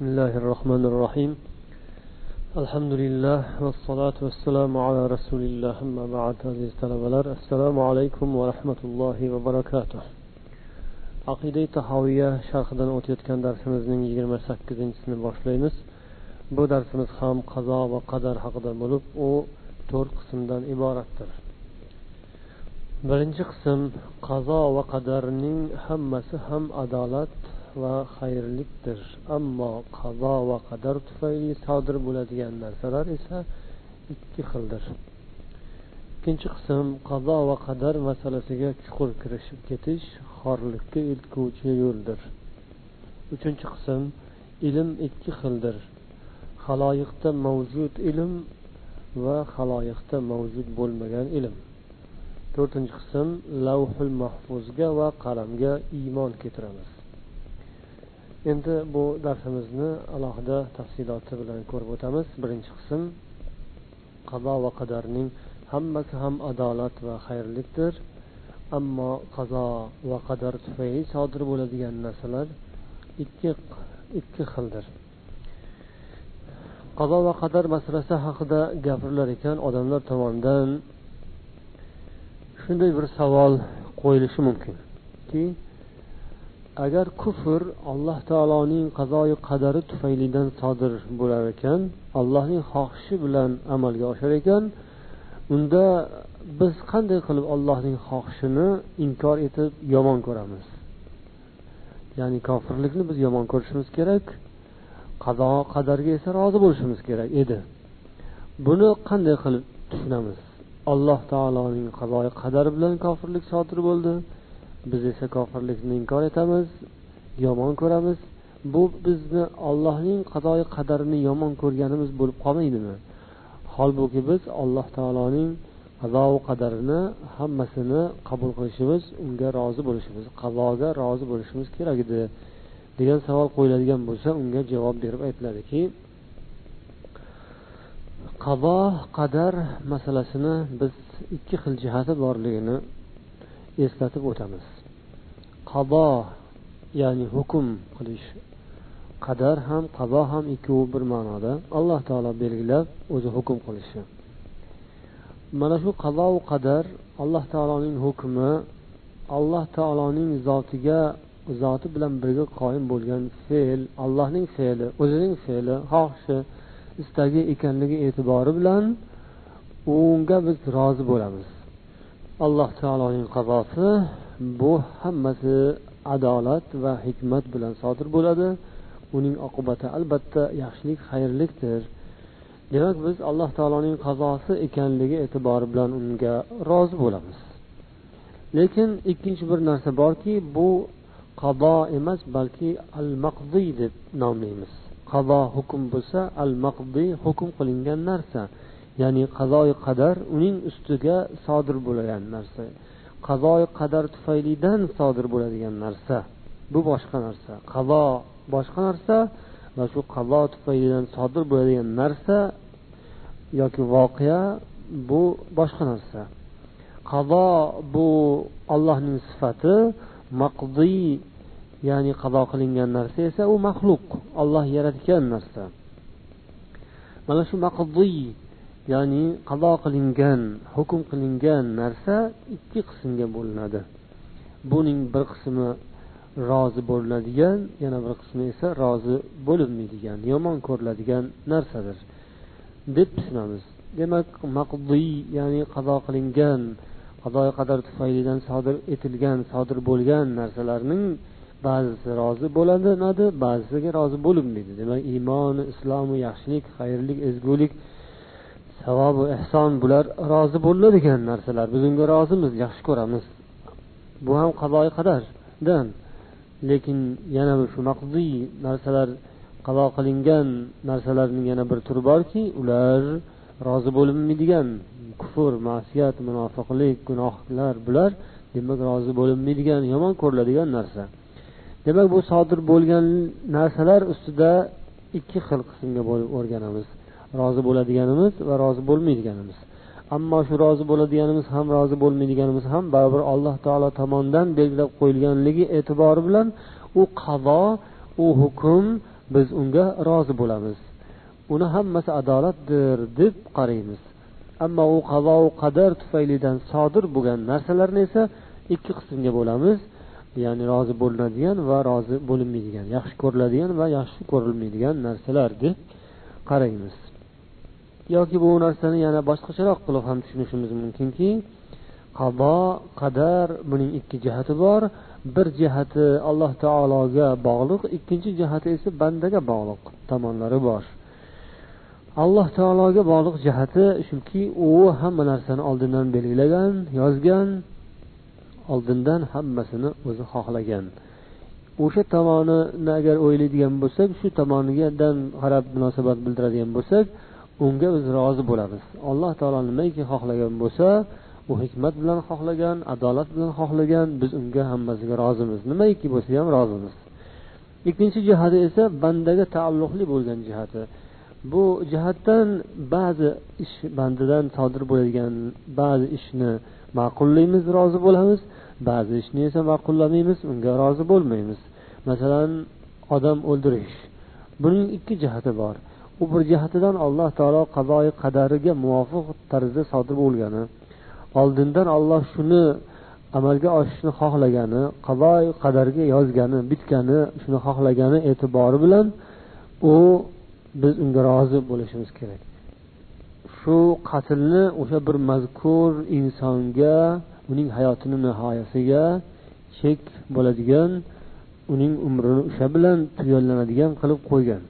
بسم الله الرحمن الرحيم الحمد لله والصلاة والسلام على رسول الله أما بعد عزيز talabalar assalomu alaykum va rahmatullohi va barakatuh aqida tahoviya sharhidan o'tayotgan darsimizning yigirma sakkizinchisini boshlaymiz bu darsimiz ham qazo va qadar haqida bo'lib u to'rt qismdan iboratdir birinchi qism qazo va qadarning hammasi ham adolat va xayrlikdir. Ammo qazo va qadar tufayli sodir bo'ladigan narsalar esa ikki xildir. Ikkinchi qism qazo va qadar masalasiga chuqur kirishib ketish xorlikka eltguvchi yo'ldir. Uchinchi qism ilm ikki xildir. Haloyiqda mavjud ilm va haloyiqda mavjud bo'lmagan ilm. To'rtinchi qism lavhul mahfuzga va qalamga iymon keltiramiz. Endi bu darsimizni alohida tafsiloti bilan ko'rib o'tamiz. Birinchi qism qazo va qadarning hammasi ham adolat va xayrlikdir. Ammo qazo va qadar tufayli sodir bo'ladigan narsalar ikki ikki xildir. Qazo va qadar masalasi haqida gapirilar ekan odamlar tomonidan shunday bir savol qo'yilishi mumkinki agar kufr alloh taoloning qazoyi qadari tufaylidan sodir bo'lar ekan allohning xohishi bilan amalga oshar ekan unda biz qanday qilib allohning xohishini inkor etib yomon ko'ramiz? Ya'ni kofirlikni biz yomon ko'rishimiz kerak qazo qadarga esa rozi bo'lishimiz kerak edi. Buni qanday qilib tushunamiz? Alloh taoloning qazoyi qadari bilan kofirlik sodir bo'ldi. Biz esa kofirlikni inkor etamiz yomon ko'ramiz. Bu bizni ollohning qazoyi qadarini yomon ko'rganimiz bo'lib qolmaydimi? Holbuki biz alloh taoloning qazo qadarini hammasini qabul qilishimiz unga rozi bo'lishimiz qazoga rozi bo'lishimiz kerak edi degan savol qo'yiladigan bo'lsa unga javob berib aytiladiki qazo qadar masalasini biz ikki xil jihati borligini eslatib o'tamiz. Qado ya'ni hukm qilish. Qadar ham qazo ham ikkovi bir ma'noda. Alloh taolo belgilab o'zi hukm qilishi. Mana shu qazo qadar alloh taoloning hukmi alloh taoloning zotiga zoti bilan birga qoyim bo'lgan fe'l allohning fe'li o'zining fe'li xohishi istagi ekanligi e'tibori bilan unga biz rozi bo'lamiz. Alloh taoloning qazosi bu hammasi adolat va hikmat bilan sodir bo'ladi. Uning oqibati albatta yaxshilik xayrlikdir. Demak biz alloh taoloning qazosi ekanligi e'tibori bilan unga rozi bo'lamiz. Lekin ikkinchi bir narsa borki bu qado emas balki al maqdiy deb nomlaymiz. Qado hukm bo'lsa al maqdiy hukm qilingan narsa. Ya'ni qazoi qadar uning ustiga sodir bo'lgan narsa. Qazoi qadar tufaylidan sodir bo'ladigan narsa bu boshqa narsa. Qazo boshqa narsa va shu qazo tufaylidan sodir bo'ladigan narsa yoki voqea bu boshqa narsa. Qazo bu ollohning sifati maqdiy ya'ni qazo qilingan narsa esa u maxluq olloh yaratgan narsa. Mana shu maqdiy ya'ni qazo qilingan hukm qilingan narsa ikki qismga bo'linadi. Buning bir qismi rozi bo'linadigan yana bir qismi esa rozi bo'linmaydigan yomon ko'riladigan narsadir deb tushunamiz. Demak maqdiy ya'ni qazo qilingan qazoyi qadar tufaylidan sodir etilgan sodir bo'lgan narsalarning ba'zisi rozi bo'linadi ba'zisiga rozi bo'linmaydi. Demak iymon islomu yaxshilik xayrlik ezgulik savobu ehson bular rozi bo'linadigan narsalar. Biz unga rozimiz yaxshi ko'ramiz. Bu ham qadoi qadardan lekin yana shu maqdiy narsalar qado qilingan narsalarning yana bir turi borki ular rozi bo'linmaydigan kufr masiyat munofiqlik gunohlar bular demak rozi bo'linmaydigan yomon ko'riladigan narsa. Demak bu sodir bo'lgan narsalar ustida ikki xil qismga bo'lib o'rganamiz. Rozi bo'ladiganimiz va rozi bo'lmaydiganimiz. Ammo shu rozi bo'ladiganimiz ham rozi bo'lmaydiganimiz ham baribir alloh taolo tomonidan belgilab qo'yilganligi e'tibori bilan u qazo u hukm biz unga rozi bo'lamiz. Uni hammasi adolatdir deb qaraymiz. Ammo u qavo qadar tufaylidan sodir bo'lgan narsalarni esa ikki qismga bo'lamiz. Ya'ni rozi bo'linadigan va rozi bo'linmaydigan yaxshi ko'riladigan va yaxshi ko'rilmaydigan narsalar deb qaraymiz. Yoki bu narsani yana boshqacharoq qilib ham tushunishimiz mumkinki qado qadar buning ikki jihati bor. Bir jihati alloh taologa bog'liq ikkinchi jihati esa bandaga bog'liq tomonlari bor. Alloh taologa bog'liq jihati shuki u hamma narsani oldindan belgilagan yozgan oldindan hammasini o'zi xohlagan. O'sha tomonini agar o'ylaydigan bo'lsak shu tomonigadan qarab munosabat bildiradigan bo'lsak unga biz rozi bo'lamiz. Alloh taolo nimaiki xohlagan bo'lsa u hikmat bilan xohlagan adolat bilan xohlagan biz unga hammasiga rozimiz. Nimaiki bo'lsa ham rozimiz. Ikkinchi jihati esa bandaga taalluqli bo'lgan jihati. Bu jihatdan ba'zi ish bandadan sodir bo'ladigan ba'zi ishni ma'qullaymiz rozi bo'lamiz. Ba'zi ishni esa ma'qullamaymiz unga rozi bo'lmaymiz. Masalan odam o'ldirish. Buning ikki jihati bor. U bir jihatidan alloh taolo qazoi qadariga muvofiq tarzda sodir bo'lgani oldindan olloh shuni amalga oshishni xohlagani qazoi qadarga yozgani bitgani shuni xohlagani e'tibori bilan u biz unga rozi bo'lishimiz kerak. Shu qatlni o'sha bir mazkur insonga uning hayotini nihoyasiga chek bo'ladigan uning umrini o'sha bilan tugallanadigan qilib qo'ygan.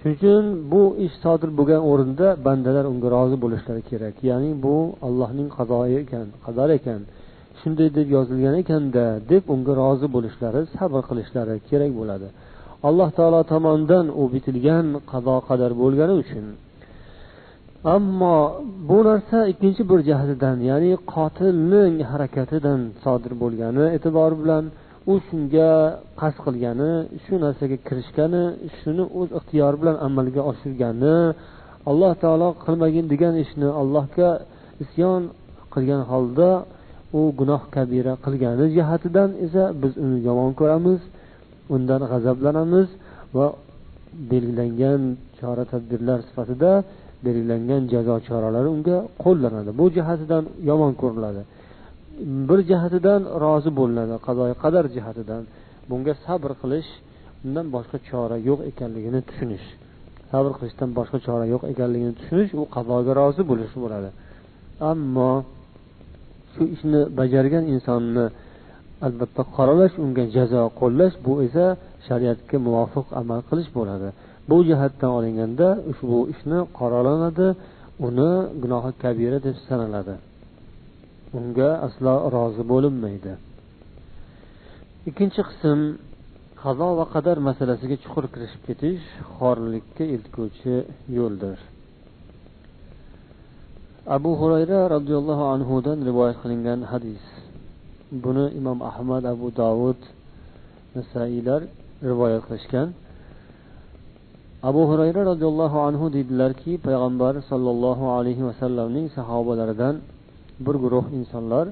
Shuning uchun bu ish sodir bo'lgan o'rinda bandalar unga rozi bo'lishlari kerak. Ya'ni bu allohning qazoi ekan qadar ekan shunday deb yozilgan ekanda deb unga rozi bo'lishlari sabr qilishlari kerak bo'ladi. Alloh taolo tomonidan u bitilgan qado qadar bo'lgani uchun. Ammo bu narsa ikkinchi bir jihatidan ya'ni qotilning harakatidan sodir bo'lgani e'tibori bilan u shunga qasd qilgani shu narsaga kirishgani shuni o'z ixtiyori bilan amalga oshirgani alloh taolo qilmagin degan ishni allohga isyon qilgan holda u gunoh kabira qilgani jihatidan esa biz uni yomon ko'ramiz undan g'azablanamiz va belgilangan chora tadbirlar sifatida belgilangan jazo choralari unga qo'llanadi. Bu jihatidan yomon ko'riladi. Bir jihatidan rozi bo'linadi qazoyi qadar jihatidan. Bunga sabr qilish undan boshqa chora yo'q ekanligini tushunish. Sabr qilishdan boshqa chora yo'q ekanligini tushunish u qazoga rozi bo'lish bo'ladi. Ammo shu ishni bajargan insonni albatta qoralash unga jazo qo'llash bu esa shariatga muvofiq amal qilish bo'ladi. Bu jihatdan olinganda ushbu ishni qoralanadi uni gunohi kabira deb sanaladi. Unga aslo rozi bo'linmaydi. Ikkinchi qism qazo va qadar masalasiga chuqur kirishib ketish xorlikka eltguvchi yo'ldir. Abu hurayra roziyallohu anhudan rivoyat qilingan hadis. Buni imom ahmad abu dovud nasaiylar rivoyat qilishgan. Abu hurayra roziyallohu anhu deydilarki payg'ambar sollallohu alayhi vasallamning sahobalaridan bir guruh insonlar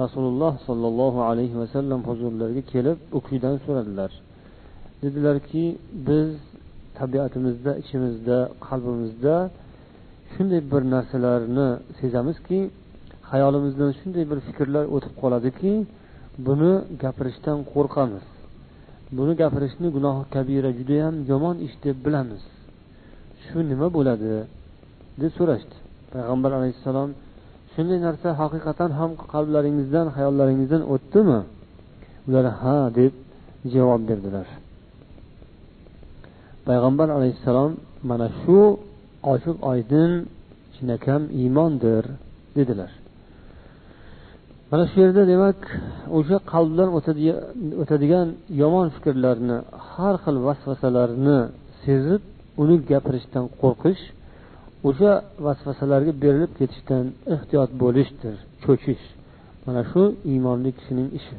rasululloh sollallohu alayhi vasallam huzurlariga kelib u kuydan so'radilar. Dedilarki biz tabiatimizda ichimizda qalbimizda shunday bir narsalarni sezamizki hayolimizdan shunday bir fikrlar o'tib qoladiki buni gapirishdan qo'rqamiz. Buni gapirishni gunohi kabira judayam yomon ish deb bilamiz. Shu nima bo'ladi? deb so'rashdi. Payg'ambar alayhissalom shunday narsa haqiqatan ham qalblaringizdan hayollaringizdan o'tdimi? Ular ha deb javob berdilar. Payg'ambar alayhissalom mana shu ochiq oydin chinakam iymondir dedilar. Mana shu yerda demak o'sha qalbdan o'tadigan yomon fikrlarni har xil vasvasalarni sezib uni gapirishdan qo'rqish o'sha vasvasalarga berilib ketishdan ehtiyot bo'lishdir cho'chish. Mana shu iymonli kishining ishi.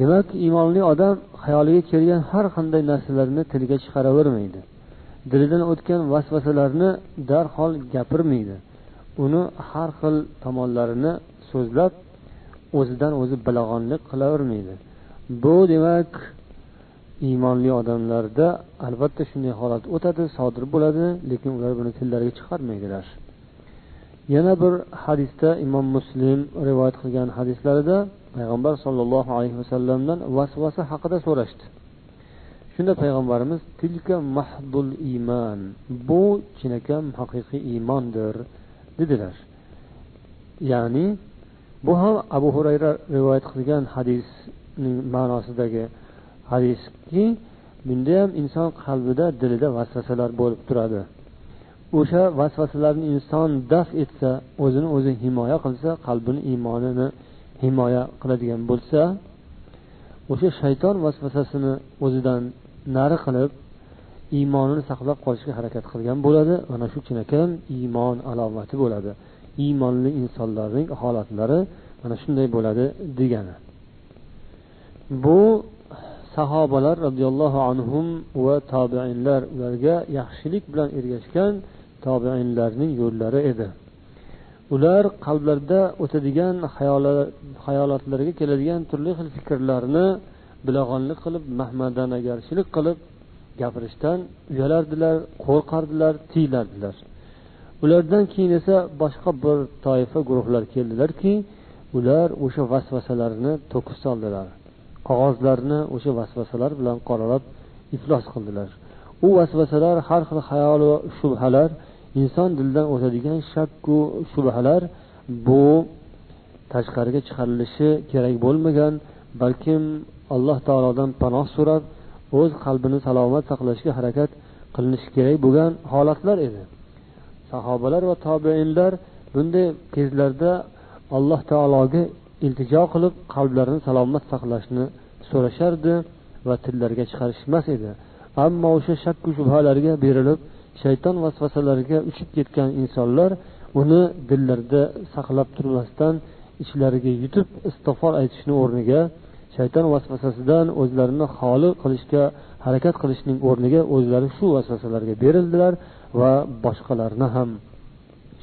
Demak iymonli odam xayoliga kelgan har qanday narsalarni tilga chiqaravermaydi. Dilidan o'tgan vasvasalarni darhol gapirmaydi. Uni har xil tomonlarini so'zlab o'zidan o'zi bilag'onlik qilavermaydi. Bu demak iymonli odamlarda albatta shunday holat o'tadi sodir bo'ladi lekin ular buni tillariga chiqarmaydilar. Yana bir hadisda imom muslim rivoyat qilgan hadislarida payg'ambar sollallohu alayhi vasallamdan vasvasa haqida so'rashdi. Shunda payg'ambarimiz tilka mahdul iymon bu chinakam haqiqiy iymondir dedilar. Ya'ni bu ham abu hurayra rivoyat qilgan hadisning ma'nosidagi hadiski bunda ham inson qalbida dilida vasvasalar bo'lib turadi. O'sha vasvasalarni inson daf etsa o'zini o'zi himoya qilsa qalbini iymonini himoya qiladigan bo'lsa o'sha shayton vasvasasini o'zidan nari qilib iymonini saqlab qolishga harakat qilgan bo'ladi. Mana shu chinakam iymon alomati bo'ladi. Iymonli insonlarning holatlari mana shunday bo'ladi degani. Bu sahobalar roziyallohu anhum va tobeinlar ularga yaxshilik bilan ergashgan tobeinlarning yo'llari edi. Ular qalblarida o'tadigan hayolotlarga keladigan turli xil fikrlarni bilag'onlik qilib mahmadanagarchilik qilib gapirishdan uyalardilar qo'rqardilar tiyilardilar ulardan keyin esa boshqa bir toifa guruhlar keldilarki ular o'sha vasvasalarini to'kib soldilar. Qog'ozlarni o'sha vasvasalar bilan qoralab iflos qildilar. U vasvasalar har xil hayol va shubhalar inson dildan o'tadigan shakku shubhalar bu tashqariga chiqarilishi kerak bo'lmagan balkim alloh taolodan panoh so'rab o'z qalbini salomat saqlashga harakat qilinishi kerak bo'lgan holatlar edi. Sahobalar va tobeinlar bunday kezlarda alloh taologa iltijo qilib qalblarini salomat saqlashni so'rashardi va tillariga chiqarishmas edi. Ammo o'sha shakku shubhalarga berilib shayton vasvasalariga uchib ketgan insonlar uni dillarida saqlab turmasdan ichlariga yutib istig'for aytishni o'rniga shayton vasvasasidan o'zlarini xoli qilishga harakat qilishning o'rniga o'zlari shu vasvasalarga berildilar va boshqalarni ham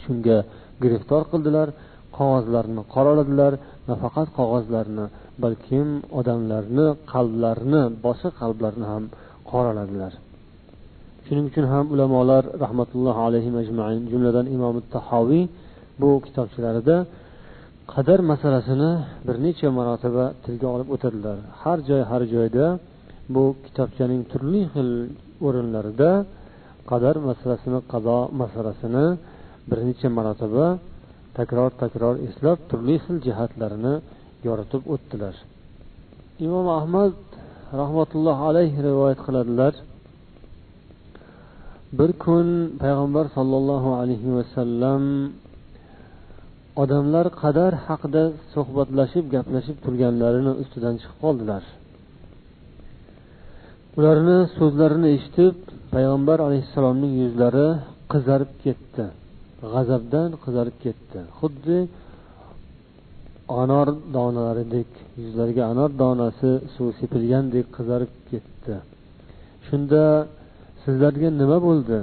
shunga giriftor qildilar. Qog'ozlarni qoraladilar nafaqat qog'ozlarni balkim odamlarni qalblarini boshqa qalblarni ham qoraladilar. Shuning uchun ham ulamolar rahmatullohi alayhi ajmain jumladan imom tahoviy bu kitobchalarida qadar masalasini bir necha marotaba tilga olib o'tadilar har joy har joyda bu kitobchaning turli xil o'rinlarida qadar masalasini qado masalasini bir necha marotaba takror takror eslab turli xil jihatlarini yoritib o'tdilar. Imom ahmad rahmatullohi alayhi rivoyat qiladilar. Bir kun payg'ambar sollallohu alayhi vasallam odamlar qadar haqida suhbatlashib gaplashib turganlarini ustidan chiqib qoldilar. Ularni so'zlarini eshitib payg'ambar alayhissalomning yuzlari qizarib ketdi. G'azabdan qizarib ketdi. Xuddi anor donalaridek yuzlariga anor donasi suv sepilgandek qizarib ketdi. Shunda sizlarga nima bo'ldi?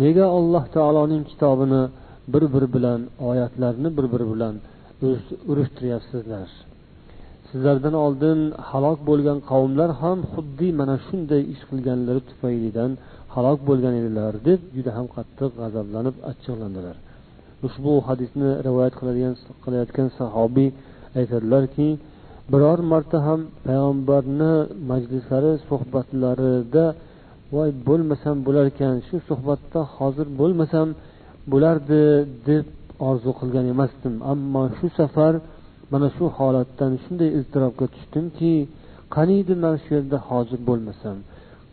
Nega alloh taoloning kitobini bir biri bilan oyatlarni bir biri bilan urushtiryapsizlar sizlardan oldin halok bo'lgan qavmlar ham xuddi mana shunday ish qilganlari tufaylidan halok bo'lgan edilar deb juda ham qattiq g'azablanib achchiqlandilar. Ushbu hadisni rivoyat qiladigan qilayotgan sahobiy aytadilarki biror marta ham payg'ambarni majlislari suhbatlarida voy bo'lmasam bo'larkan shu suhbatda hozir bo'lmasam bo'lardi deb orzu qilgan emasdim. Ammo shu safar mana shu holatdan shunday iztirobga tushdimki qaniydi man shu yerda hozir bo'lmasam.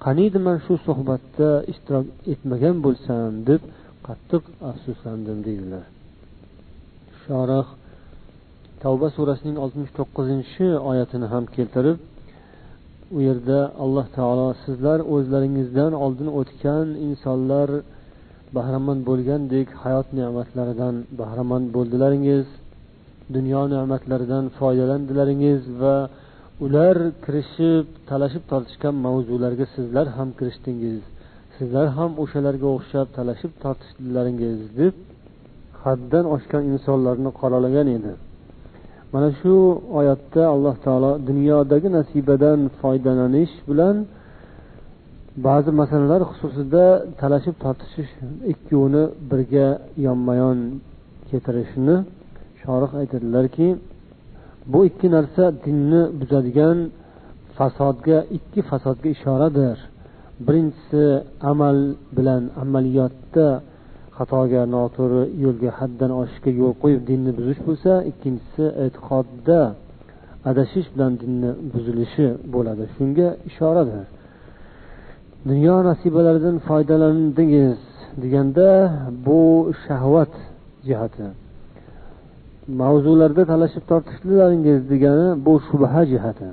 Qaniydi man shu suhbatda ishtirok etmagan bo'lsam deb qattiq afsuslandim deydilar. Shorih tavba surasining oltmish to'qqizinchi oyatini ham keltirib u yerda alloh taolo sizlar o'zlaringizdan oldin o'tgan insonlar bahramand bo'lgandek hayot ne'matlaridan bahramand bo'ldilaringiz dunyo ne'matlaridan foydalandilaringiz va ular kirishib talashib tortishgan mavzularga sizlar ham kirishdingiz. Sizlar ham o'shalarga o'xshab talashib tortishdilaringiz deb haddan oshgan insonlarni qoralagan edi. Mana shu oyatda alloh taolo dunyodagi nasibadan foydalanish bilan ba'zi masalalar xususida talashib tortishish ikkovini birga yonma yon keltirishni shorih aytadilarki bu ikki narsa dinni buzadigan fasodga ikki fasodga ishoradir. Birinchisi amal bilan amaliyotda xatoga noto'g'ri yo'lga haddan oshishga yo'l qo'yib dinni buzish bo'lsa ikkinchisi e'tiqodda adashish bilan dinni buzilishi bo'ladi. Shunga ishoradir. Dunyo nasibalaridan foydalandingiz deganda bu shahvat jihati. Mavzularda talashib tortishlaringiz degani bu shubha jihati.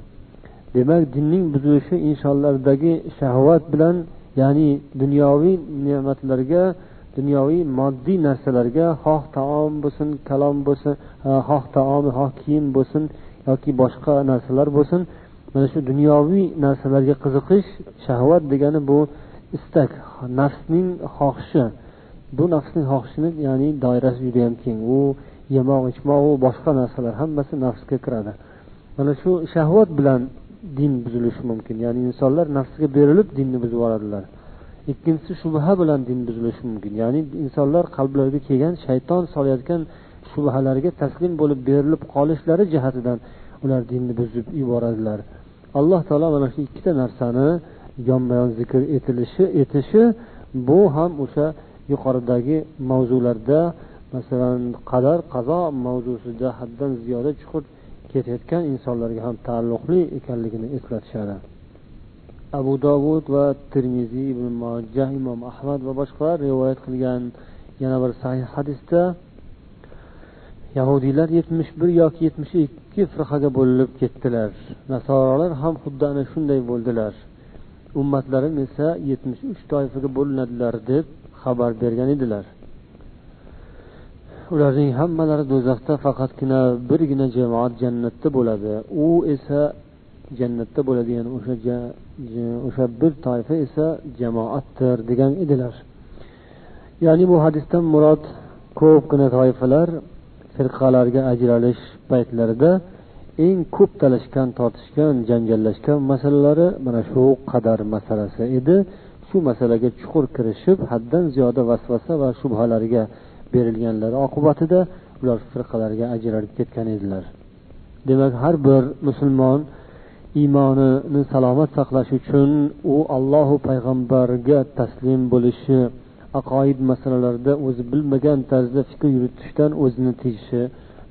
Demak dinning buzilishi insonlardagi shahvat bilan ya'ni dunyoviy ne'matlarga dunyoviy moddiy narsalarga xoh taom bo'lsin kalom bo'lsin e, xoh taom xoh kiyim bo'lsin yoki boshqa narsalar bo'lsin mana shu dunyoviy narsalarga qiziqish shahvat degani bu istak nafsning xohishi. Bu nafsning xohishini ya'ni doirasi judayam keng. U yemoq ichmoq boshqa narsalar hammasi nafsga kiradi. Mana shu shahvat bilan din buzilishi mumkin. Ya'ni insonlar nafsiga berilib dinni buzib yuboradilar ikkinchisi shubha bilan din buzilishi mumkin. Ya'ni insonlar qalblariga kelgan shayton solayotgan shubhalarga taslim bo'lib berilib qolishlari jihatidan ular dinni buzib yuboradilar. Alloh taolo mana shu ikkita narsani yonma yon zikr etilishi etishi bu ham o'sha yuqoridagi mavzularda masalan qadar qazo mavzusida haddan ziyoda chuqur ketayotgan insonlarga ham taalluqli ekanligini eslatishadi. Abu dovud va termiziy ibn mojah imom ahmad va boshqalar rivoyat qilgan yana bir sahih hadisda yahudiylar yetmish bir yoki yetmish ikki firqaga bo'linib ketdilar. Nasorolar ham xuddi ana shunday bo'ldilar. Ummatlarim esa yetmish uch toifaga bo'linadilar deb xabar bergan edilar. Ularning hammalari do'zaxda faqatgina birgina jamoat jannatda bo'ladi. U esa jannatda bo'ladigan o'sha o'sha bir toifa esa jamoatdir degan edilar. Ya'ni bu hadisdan murod ko'pgina toifalar firqalarga ajralish paytlarida eng ko'p talashgan tortishgan janjallashgan masalalari mana shu qadar masalasi edi. Shu masalaga chuqur kirishib haddan ziyoda vasvasa va shubhalarga berilganlari oqibatida ular firqalarga ajralib ketgan edilar. Demak har bir musulmon iymonini salomat saqlash uchun u allohu payg'ambarga taslim bo'lishi aqoid masalalarida o'zi bilmagan tarzda fikr yuritishdan o'zini tiyishi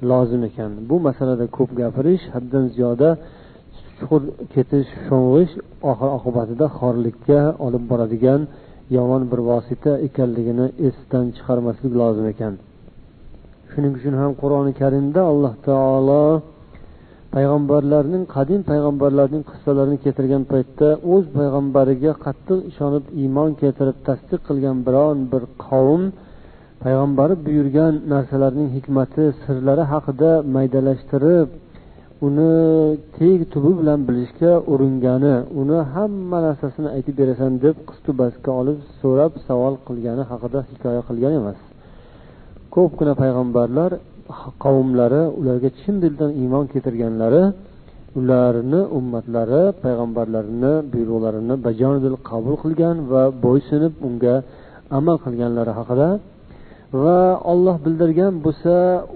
lozim ekan. Bu masalada ko'p gapirish haddan ziyoda chuqur ketish sho'ng'ish oxir oqibatida xorlikka olib boradigan yomon bir vosita ekanligini esdan chiqarmaslik lozim ekan. Shuning uchun ham qur'oni karimda alloh taolo payg'ambarlarning qadim payg'ambarlarning qissalarini keltirgan paytda o'z payg'ambariga qattiq ishonib iymon keltirib tasdiq qilgan biron bir qavm payg'ambari buyurgan narsalarning hikmati sirlari haqida maydalashtirib uni teg tubi bilan bilishga uringani uni hamma narsasini aytib berasan deb qistu bastga olib so'rab savol qilgani haqida hikoya qilgan emas. Ko'pgina payg'ambarlar qavmlari ularga chin dildan iymon keltirganlari ularni ummatlari payg'ambarlarini buyruqlarini bajonidil qabul qilgan va bo'ysunib unga amal qilganlari haqida va olloh bildirgan bo'lsa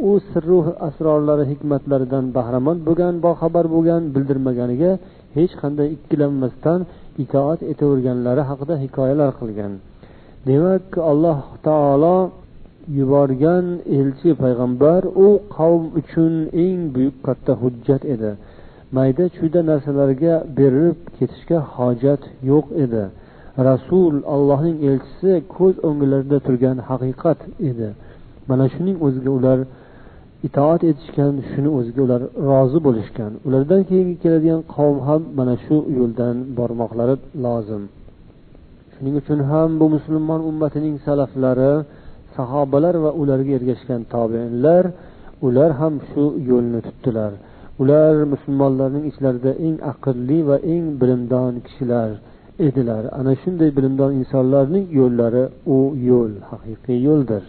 u sirru asrorlari hikmatlaridan bahramand bo'lgan boxabar bo'lgan bildirmaganiga hech qanday ikkilanmasdan itoat etaverganlari haqida hikoyalar qilgan. Demak alloh taolo yuborgan elchi payg'ambar u qavm uchun eng buyuk katta hujjat edi. Mayda chuyda narsalarga berilib ketishga hojat yo'q edi. Rasul allohning elchisi ko'z o'nglarida turgan haqiqat edi. Mana shuning o'ziga ular itoat etishgan shuni o'ziga ular rozi bo'lishgan. Ulardan keyingi keladigan qavm ham mana shu yo'ldan bormoqlari lozim. Shuning uchun ham bu musulmon ummatining salaflari sahobalar va ularga ergashgan tobeinlar ular ham shu yo'lni tutdilar. Ular musulmonlarning ichlarida eng aqlli va eng bilimdon kishilar. Edilar. Ana shunday bilimdon insonlarning yo'llari u yo'l haqiqiy yo'ldir.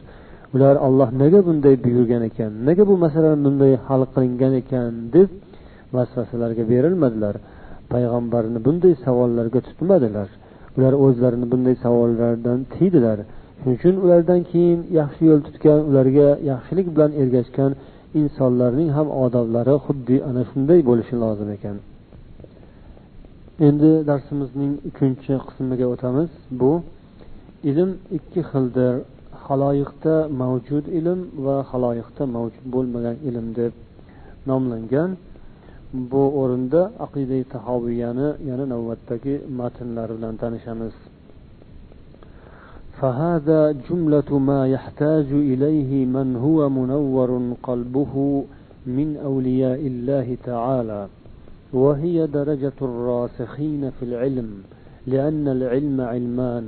Ular olloh nega bunday buyurgan ekan nega bu masala bunday hal qilingan ekan deb vasvasalarga berilmadilar. Payg'ambarni bunday savollarga tutmadilar. Ular o'zlarini bunday savollardan tiydilar. Shuning uchun ulardan keyin yaxshi yo'l tutgan ularga yaxshilik bilan ergashgan insonlarning ham odoblari xuddi ana shunday bo'lishi lozim ekan. endi darsimizning uchinchi qismiga o'tamiz bu ilm ikki xildir haloyiqda mavjud ilm va haloyiqda mavjud bo'lmagan ilm deb nomlangan bu o'rinda aqida tahoviyani yana navbatdagi matnlari bilan tanishamiz فهذا جملة ما يحتاج إليه من هو منور قلبه من أولياء الله تعالى وهي درجة الراسخين في العلم لأن العلم علمان.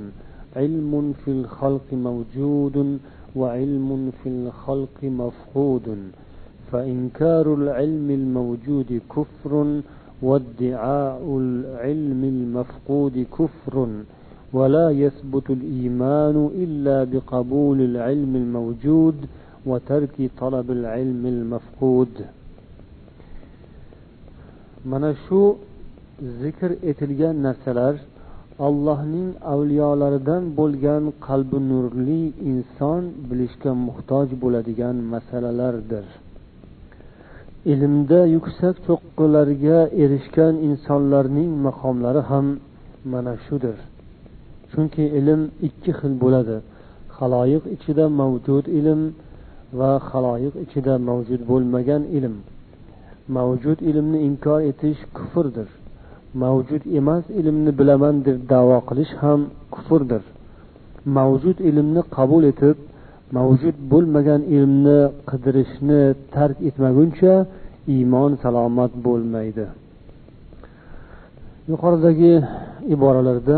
علم في الخلق موجود وعلم في الخلق مفقود. فإنكار العلم الموجود كفر وادعاء العلم المفقود كفر. ولا يثبت الإيمان إلا بقبول العلم الموجود وترك طلب العلم المفقود. Mana shu zikr etilgan narsalar allohning avliyolaridan bo'lgan qalbi nurli inson bilishga muhtoj bo'ladigan masalalardir. Ilmda yuksak cho'qqilarga erishgan insonlarning maqomlari ham mana shudir. Chunki ilm ikki xil bo'ladi. Haloyiq ichida mavjud ilm va haloyiq ichida mavjud bo'lmagan ilm. Mavjud ilmni inkor etish kufrdir. Mavjud emas ilmni bilaman deb davo qilish ham kufrdir. Mavjud ilmni qabul etib mavjud bo'lmagan ilmni qidirishni tark etmaguncha iymon salomat bo'lmaydi. Yuqoridagi iboralarda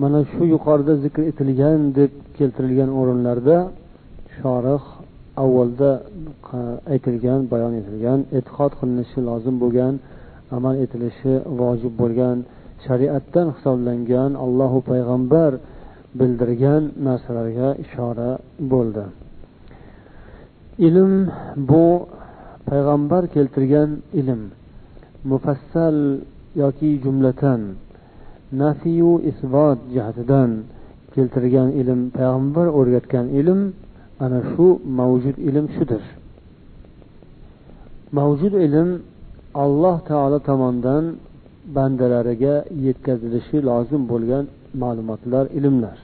mana shu yuqorida zikr etilgan deb keltirilgan o'rinlarda shorih avvalda e, aytilgan bayon etilgan e'tiqod qilinishi lozim bo'lgan amal etilishi vojib bo'lgan shariatdan hisoblangan allohu payg'ambar bildirgan narsalarga ishora bo'ldi. Ilm bu payg'ambar keltirgan ilm. Mufassal yoki jumlatan nafiyu isbot jihatidan keltirgan ilm payg'ambar o'rgatgan ilm ana shu mavjud ilm shudir. Mavjud ilm alloh taolo tomonidan bandalariga yetkazilishi lozim bo'lgan ma'lumotlar ilmlar.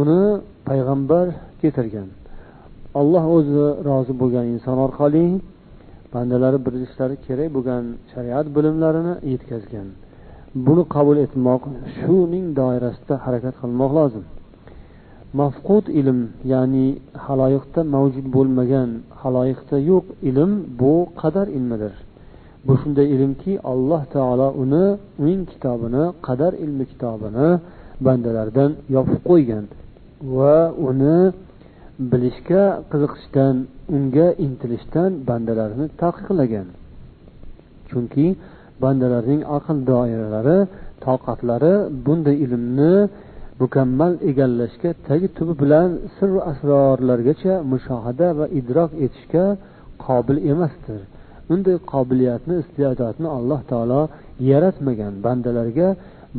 Uni payg'ambar keltirgan. Alloh o'zi rozi bo'lgan inson orqali bandalari bilishlari kerak bo'lgan shariat bilimlarini yetkazgan. Buni qabul etmoq shuning doirasida harakat qilmoq lozim. Mafqud ilm ya'ni haloyiqda mavjud bo'lmagan haloyiqda yo'q ilm bu qadar ilmidir. Bu shunday ilmki alloh taolo uni uning kitobini qadar ilmi kitobini bandalardan yopib qo'ygan va uni bilishga qiziqishdan unga intilishdan bandalarni taqiqlagan. Chunki bandalarning aql doiralari toqatlari bunday ilmni mukammal egallashga tagi tubi bilan sir asrorlargacha mushohada va idrok etishga qobil emasdir. Bunday qobiliyatni iste'dodni alloh taolo yaratmagan bandalarga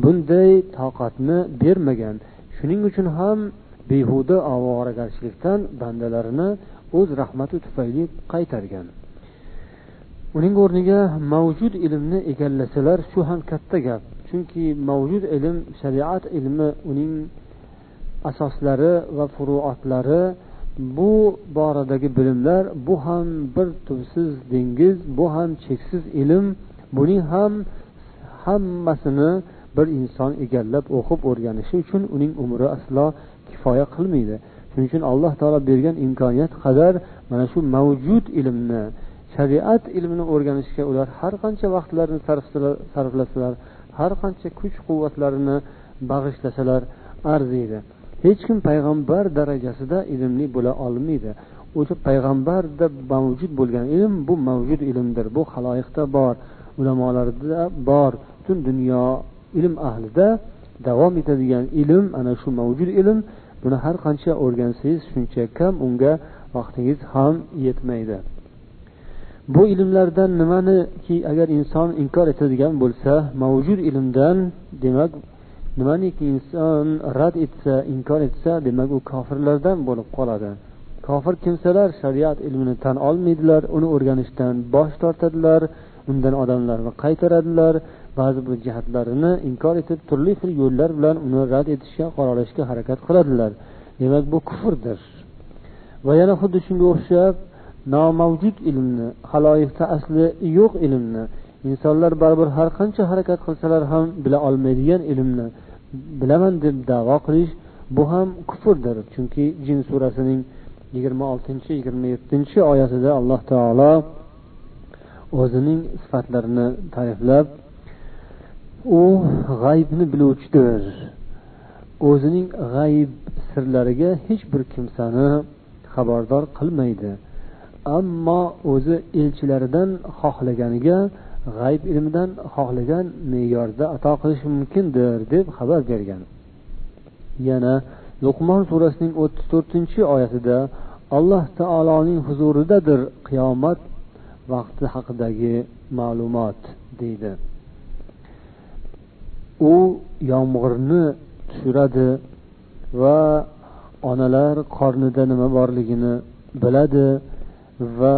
bunday toqatni bermagan. Shuning uchun ham behuda ovoragarchilikdan bandalarini o'z rahmati tufayli qaytargan. Uning o'rniga mavjud ilmni egallasalar shu ham katta gap. Chunki mavjud ilm shariat ilmi uning asoslari va furuatlari bu boradagi bilimlar bu ham bir tubsiz dengiz bu ham cheksiz ilm buning ham hammasini bir inson egallab o'qib o'rganishi uchun uning umri aslo kifoya qilmaydi. Shuning uchun alloh taolo bergan imkoniyat qadar mana shu mavjud ilmni shariat ilmini o'rganishga ular har qancha vaqtlarini sarflasalar har qancha kuch quvvatlarini bag'ishlasalar arziydi. Hech kim payg'ambar darajasida ilmli bo'la olmaydi. O'sha payg'ambarda mavjud bo'lgan ilm bu mavjud ilmdir bu haloyiqda bor ulamolarda bor. Butun dunyo ilm ahlida davom etadigan ilm ana shu mavjud ilm buni har qancha o'rgansangiz shuncha kam unga vaqtingiz ham yetmaydi. Bu ilmlardan nimaniki agar inson inkor etadigan bo'lsa mavjud ilmdan demak nimaniki inson rad etsa inkor etsa demak u kofirlardan bo'lib qoladi. Kofir kimsalar shariat ilmini tan olmaydilar uni o'rganishdan bosh tortadilar undan odamlarni qaytaradilar ba'zi bir jihatlarini inkor etib turli xil yo'llar bilan uni rad etishga qoralashga harakat qiladilar. Demak bu kufrdir. Va yana xuddi shunga o'xshab nomavjud ilmni haloyiqda asli yo'q ilmni insonlar baribir har qancha harakat qilsalar ham bila olmaydigan ilmni bilaman deb davo qilish bu ham kufrdir. Chunki jin surasining yigirma oltinchi yigirma yettinchi oyatida alloh taolo o'zining sifatlarini ta'riflab u g'aybni biluvchidir. O'zining g'ayb sirlariga hech bir kimsani xabardor qilmaydi. Ammo o'zi elchilaridan xohlaganiga g'ayb ilmidan xohlagan me'yorda ato qilishi mumkindir deb xabar bergan. Yana luqmon surasining o'ttiz to'rtinchi oyatida alloh taoloning huzuridadir qiyomat vaqti haqidagi ma'lumot deydi. U yomg'irni tushiradi va onalar qornida nima borligini biladi. Va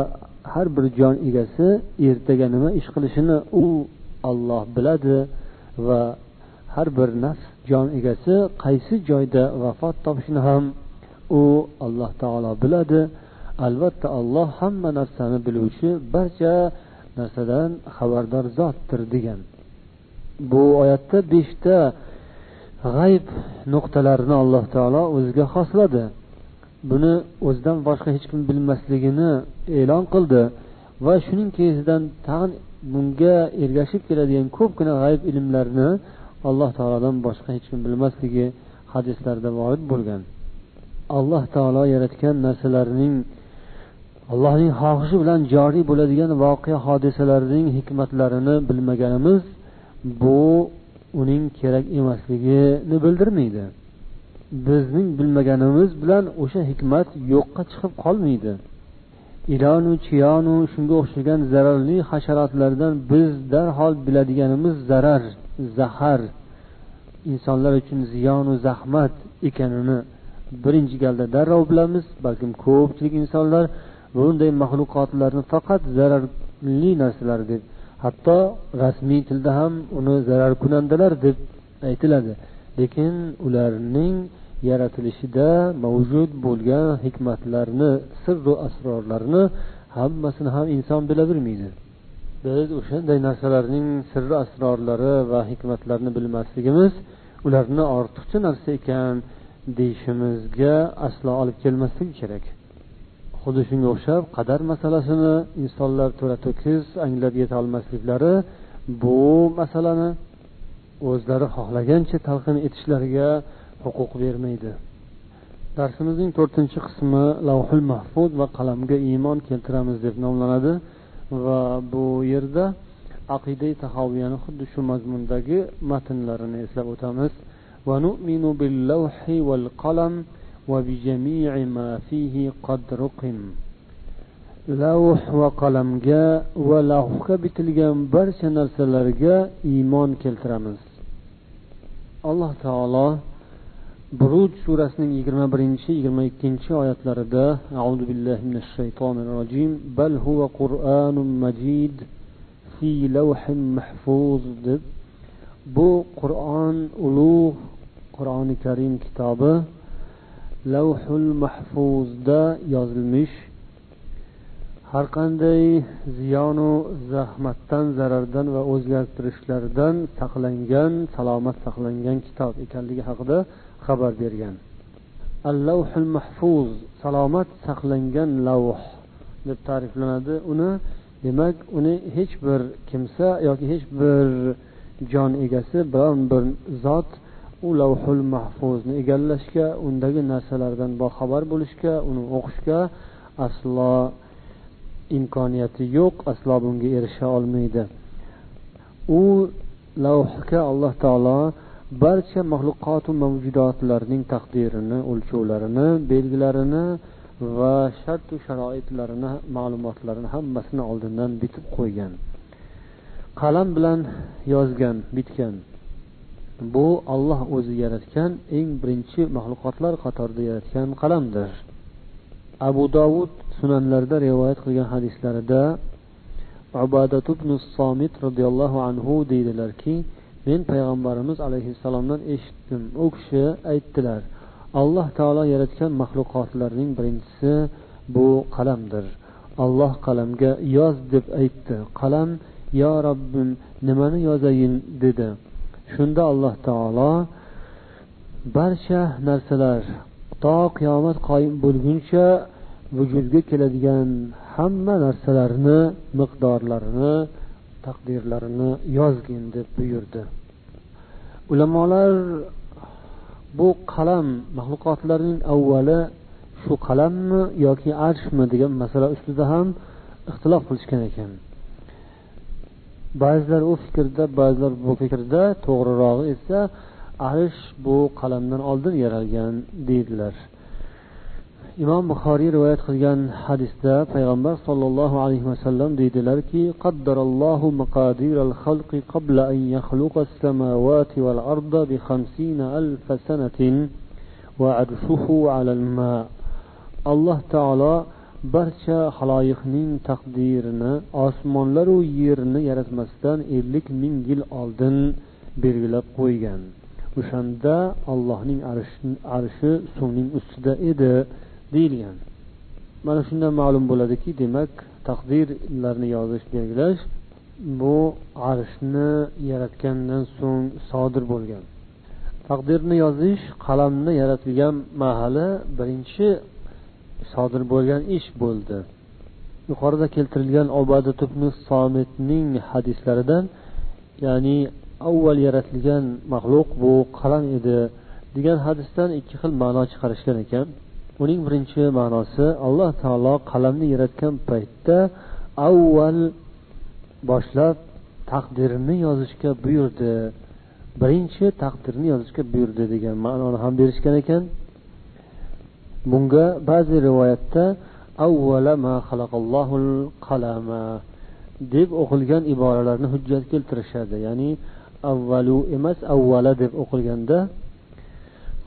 har bir jon egasi ertaga nima ish qilishini u olloh biladi va har bir nafs jon egasi qaysi joyda vafot topishini ham u alloh taolo biladi. Albatta alloh hamma narsani biluvchi barcha narsadan xabardor zotdir degan. Bu oyatda beshta g'ayb nuqtalarini alloh taolo o'ziga xosladi. Buni o'zidan boshqa hech kim bilmasligini e'lon qildi va shuning keyingidan tag'in bunga ergashib keladigan ko'pgina g'ayb ilmlarni alloh taolodan boshqa hech kim bilmasligi hadislarda vorid bo'lgan. Alloh taolo yaratgan narsalarning allohning xohishi bilan joriy bo'ladigan voqea hodisalarning hikmatlarini bilmaganimiz bu uning kerak emasligini bildirmaydi. Bizning bilmaganimiz bilan o'sha hikmat yo'qqa chiqib qolmaydi. Ilonu chiyonu shunga o'xshagan zararli hasharotlardan biz darhol biladiganimiz zarar zahar insonlar uchun ziyonu zahmat ekanini birinchi galda darrov bilamiz balkim ko'pchilik insonlar bunday maxluqotlarni faqat zararli narsalar deb hatto rasmiy tilda ham uni zararkunandalar deb aytiladi. Lekin ularning yaratilishida mavjud bo'lgan hikmatlarni sirru asrorlarni hammasini ham inson bilavermaydi. Biz o'shanday narsalarning sirri asrorlari va hikmatlarini bilmasligimiz ularni ortiqcha narsa ekan deyishimizga aslo olib kelmasligi kerak. Xuddi shunga o'xshab qadar masalasini insonlar to'la to'kis anglab yetolmasliklari bu masalani o'zlari xohlagancha talqin etishlariga huquq bermaydi darsimizning to'rtinchi qismi lavhul mahfuz va qalamga iymon keltiramiz deb nomlanadi va bu yerda aqida tahoviyani xuddi shu mazmundagi matnlarini eslab o'tamiz ونؤمن باللوح والقلم وبجميع ما فيه قد رقم lavh va qalamga va lavhga bitilgan barcha narsalarga iymon keltiramiz Alloh taolo buruj surasining yigirma birinchi yigirma ikkinchi oyatlarida auzu billahi minash shaytonir rojim bal huva qur'anun majid fi lavhin mahfuz deb. Bu qur'on ulug' qur'oni karim kitobi lavhul mahfuzda yozilmish har qanday ziyonu zahmatdan zarardan va o'zgartirishlardan saqlangan salomat saqlangan kitob ekanligi haqida xabar bergan. Al lavhul mahfuz salomat saqlangan lavh deb ta'riflanadi. Uni demak uni hech bir kimsa yoki hech bir jon egasi biron bir zot u lavhul mahfuzni egallashga undagi narsalardan boxabar bo'lishga uni o'qishga aslo imkoniyati yo'q aslo bunga erisha olmaydi. U lavhga alloh taolo barcha maxluqotu mavjudotlarning taqdirini o'lchovlarini belgilarini va shartu sharoitlarini ma'lumotlarini hammasini oldindan bitib qo'ygan. Qalam bilan yozgan bitgan. Bu olloh o'zi yaratgan eng birinchi maxluqotlar qatorida yaratgan qalamdir. Abu dovud sunanlarda rivoyat qilgan hadislarida ubadat ibn somit roziyallohu anhu deydilarki men payg'ambarimiz alayhissalomdan eshitdim. U kishi aytdilar alloh taolo yaratgan maxluqotlarning birinchisi bu qalamdir. Alloh qalamga yoz deb aytdi. Qalam yo robbim nimani yozayin dedi. Shunda alloh taolo barcha narsalar to qiyomat qoyim bo'lguncha vujudga keladigan hamma narsalarni miqdorlarini taqdirlarini yozgin deb buyurdi. Ulamolar bu qalam maxluqotlarning avvali shu qalammi yoki arshmi degan masala ustida ham ixtilof qilishgan ekan. Ba'zilar u fikrda ba'zilar bu fikrda to'g'rirog'i esa arsh bu qalamdan oldin yaralgan deydilar. Imom buxoriy rivoyat qilgan hadisda payg'ambar sollallohu alayhi vasallam deydilarki qaddarallohu maqadiral xalqi qabla an yakhluqa as-samawati wal arda bi 50 alf sanatin va arshuhu ala al-ma. Alloh taolo barcha haloyiqning taqdirini osmonlaru yerni yaratmasdan ellik ming yil oldin belgilab qo'ygan. O'shanda allohning arshi suvning ustida edi deyilgan. Mana shundan ma'lum bo'ladiki demak taqdirlarni yozish belgilash bu arshni yaratgandan so'ng sodir bo'lgan. Taqdirni yozish qalamni yaratilgan mahali birinchi sodir bo'lgan ish bo'ldi. Yuqorida keltirilgan obadat somitning hadislaridan ya'ni avval yaratilgan maxluq bu qalam edi degan hadisdan ikki xil ma'no chiqarishgan ekan. Uning birinchi ma'nosi alloh taolo qalamni yaratgan paytda avval boshlab taqdirni yozishga buyurdi. Birinchi taqdirni yozishga buyurdi degan ma'noni ham berishgan ekan. Bunga ba'zi rivoyatda deb o'qilgan iboralarni hujjat keltirishadi. Ya'ni avvalu emas avvala deb o'qilganda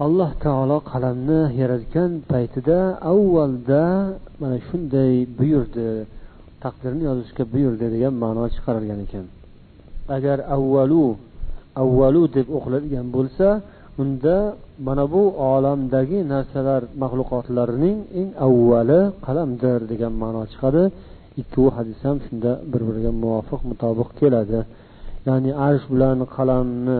alloh taolo qalamni yaratgan paytida avvalda mana shunday buyurdi taqdirni yozishga buyurdi degan ma'no chiqarilgan ekan. Agar avvalu avvalu deb o'qiladigan bo'lsa unda mana bu olamdagi narsalar maxluqotlarning eng avvali qalamdir degan ma'no chiqadi. Ikkovi hadis ham shunda bir biriga muvofiq mutobiq keladi. Ya'ni arsh bilan qalamni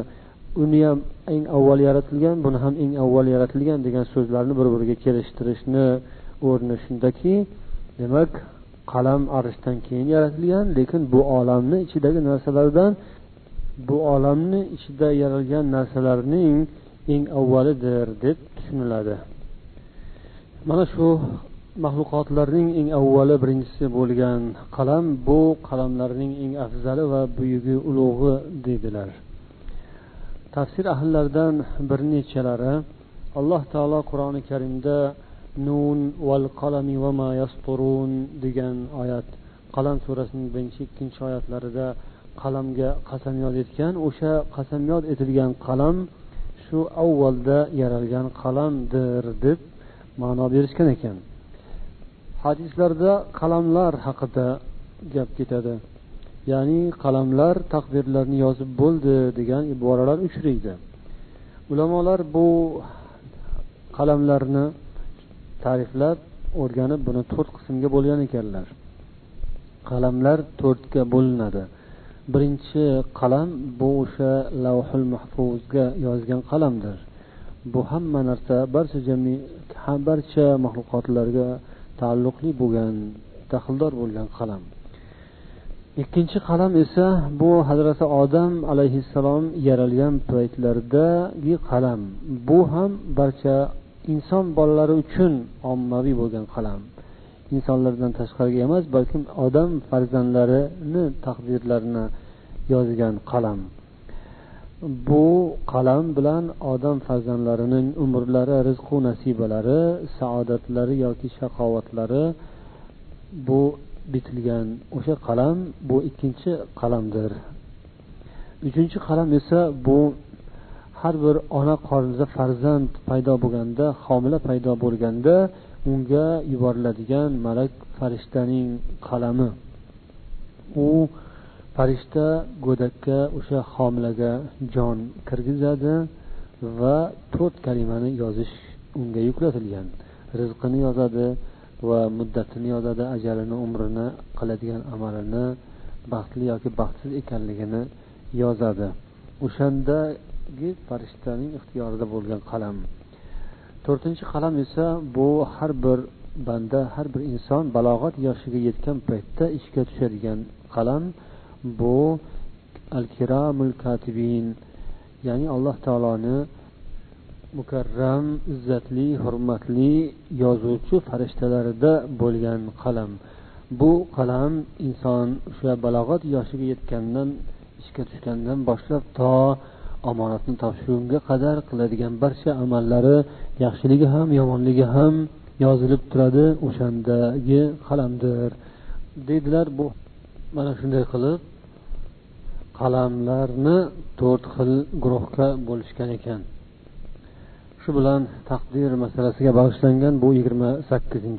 uni ham eng avval yaratilgan buni ham eng avval yaratilgan degan so'zlarni bir biriga kelishtirishni o'rni shundaki demak qalam arshdan keyin yaratilgan lekin bu olamni ichidagi narsalardan bu olamni ichida yaralgan narsalarning eng avvalidir deb tushuniladi. Mana shu maxluqotlarning eng avvali birinchisi bo'lgan qalam bu qalamlarning eng afzali va buyugi ulug'i deydilar tafsir ahllaridan bir nechalari. Alloh taolo qur'oni karimda nun val qalami va ma yasturun degan oyat qalam surasining birinchi ikkinchi oyatlarida qalamga qasamyod etgan o'sha qasamyod etilgan qalam shu avvalda yaralgan qalamdir deb ma'no berishgan ekan. Hadislarda qalamlar haqida gap ketadi. Ya'ni qalamlar taqdirlarni yozib bo'ldi degan iboralar uchraydi. Ulamolar bu qalamlarni ta'riflab o'rganib buni to'rt qismga bo'lgan ekanlar. Qalamlar to'rtga bo'linadi. Birinchi qalam bu o'sha lavhul mahfuzga yozgan qalamdir. Bu hamma narsa barcha jami barcha maxluqotlarga taalluqli bo'lgan daxldor bo'lgan qalam. Ikkinchi qalam esa bu hazrati odam alayhissalom yaralgan paytlaridagi qalam. Bu ham barcha inson bolalari uchun ommaviy bo'lgan qalam. Insonlardan tashqariga emas balkim odam farzandlarini taqdirlarini yozgan qalam. Bu qalam bilan odam farzandlarining umrlari rizqu nasibalari saodatlari yoki shaqovatlari bu bitilgan o'sha qalam bu ikkinchi qalamdir. Uchinchi qalam esa bu har bir ona qornida farzand paydo bo'lganda homila paydo bo'lganda unga yuboriladigan malak farishtaning qalami. U farishta go'dakka o'sha homilaga jon kirgizadi va to'rt kalimani yozish unga yuklatilgan. Rizqini yozadi va muddatini yozadi ajalini umrini qiladigan amalini baxtli yoki baxtsiz ekanligini yozadi. O'shandagi farishtaning ixtiyorida bo'lgan qalam. To'rtinchi qalam esa bu har bir banda har bir inson balog'at yoshiga yetgan paytda ishga tushadigan qalam. Bu al kiramul katibin ya'ni alloh taoloni mukarram izzatli hurmatli yozuvchi farishtalarida bo'lgan qalam. Bu qalam inson o'sha balog'at yoshiga yetgandan ishga tushgandan boshlab to omonatni topshirgunga qadar qiladigan barcha amallari yaxshiligi ham yomonligi ham yozilib turadi o'shandagi qalamdir. Deydilar bu mana shunday qilib qalamlarni to'rt xil guruhga bo'lishgan ekan. Shu bilan taqdir masalasiga bag'ishlangan bu yigirma sakkizinchi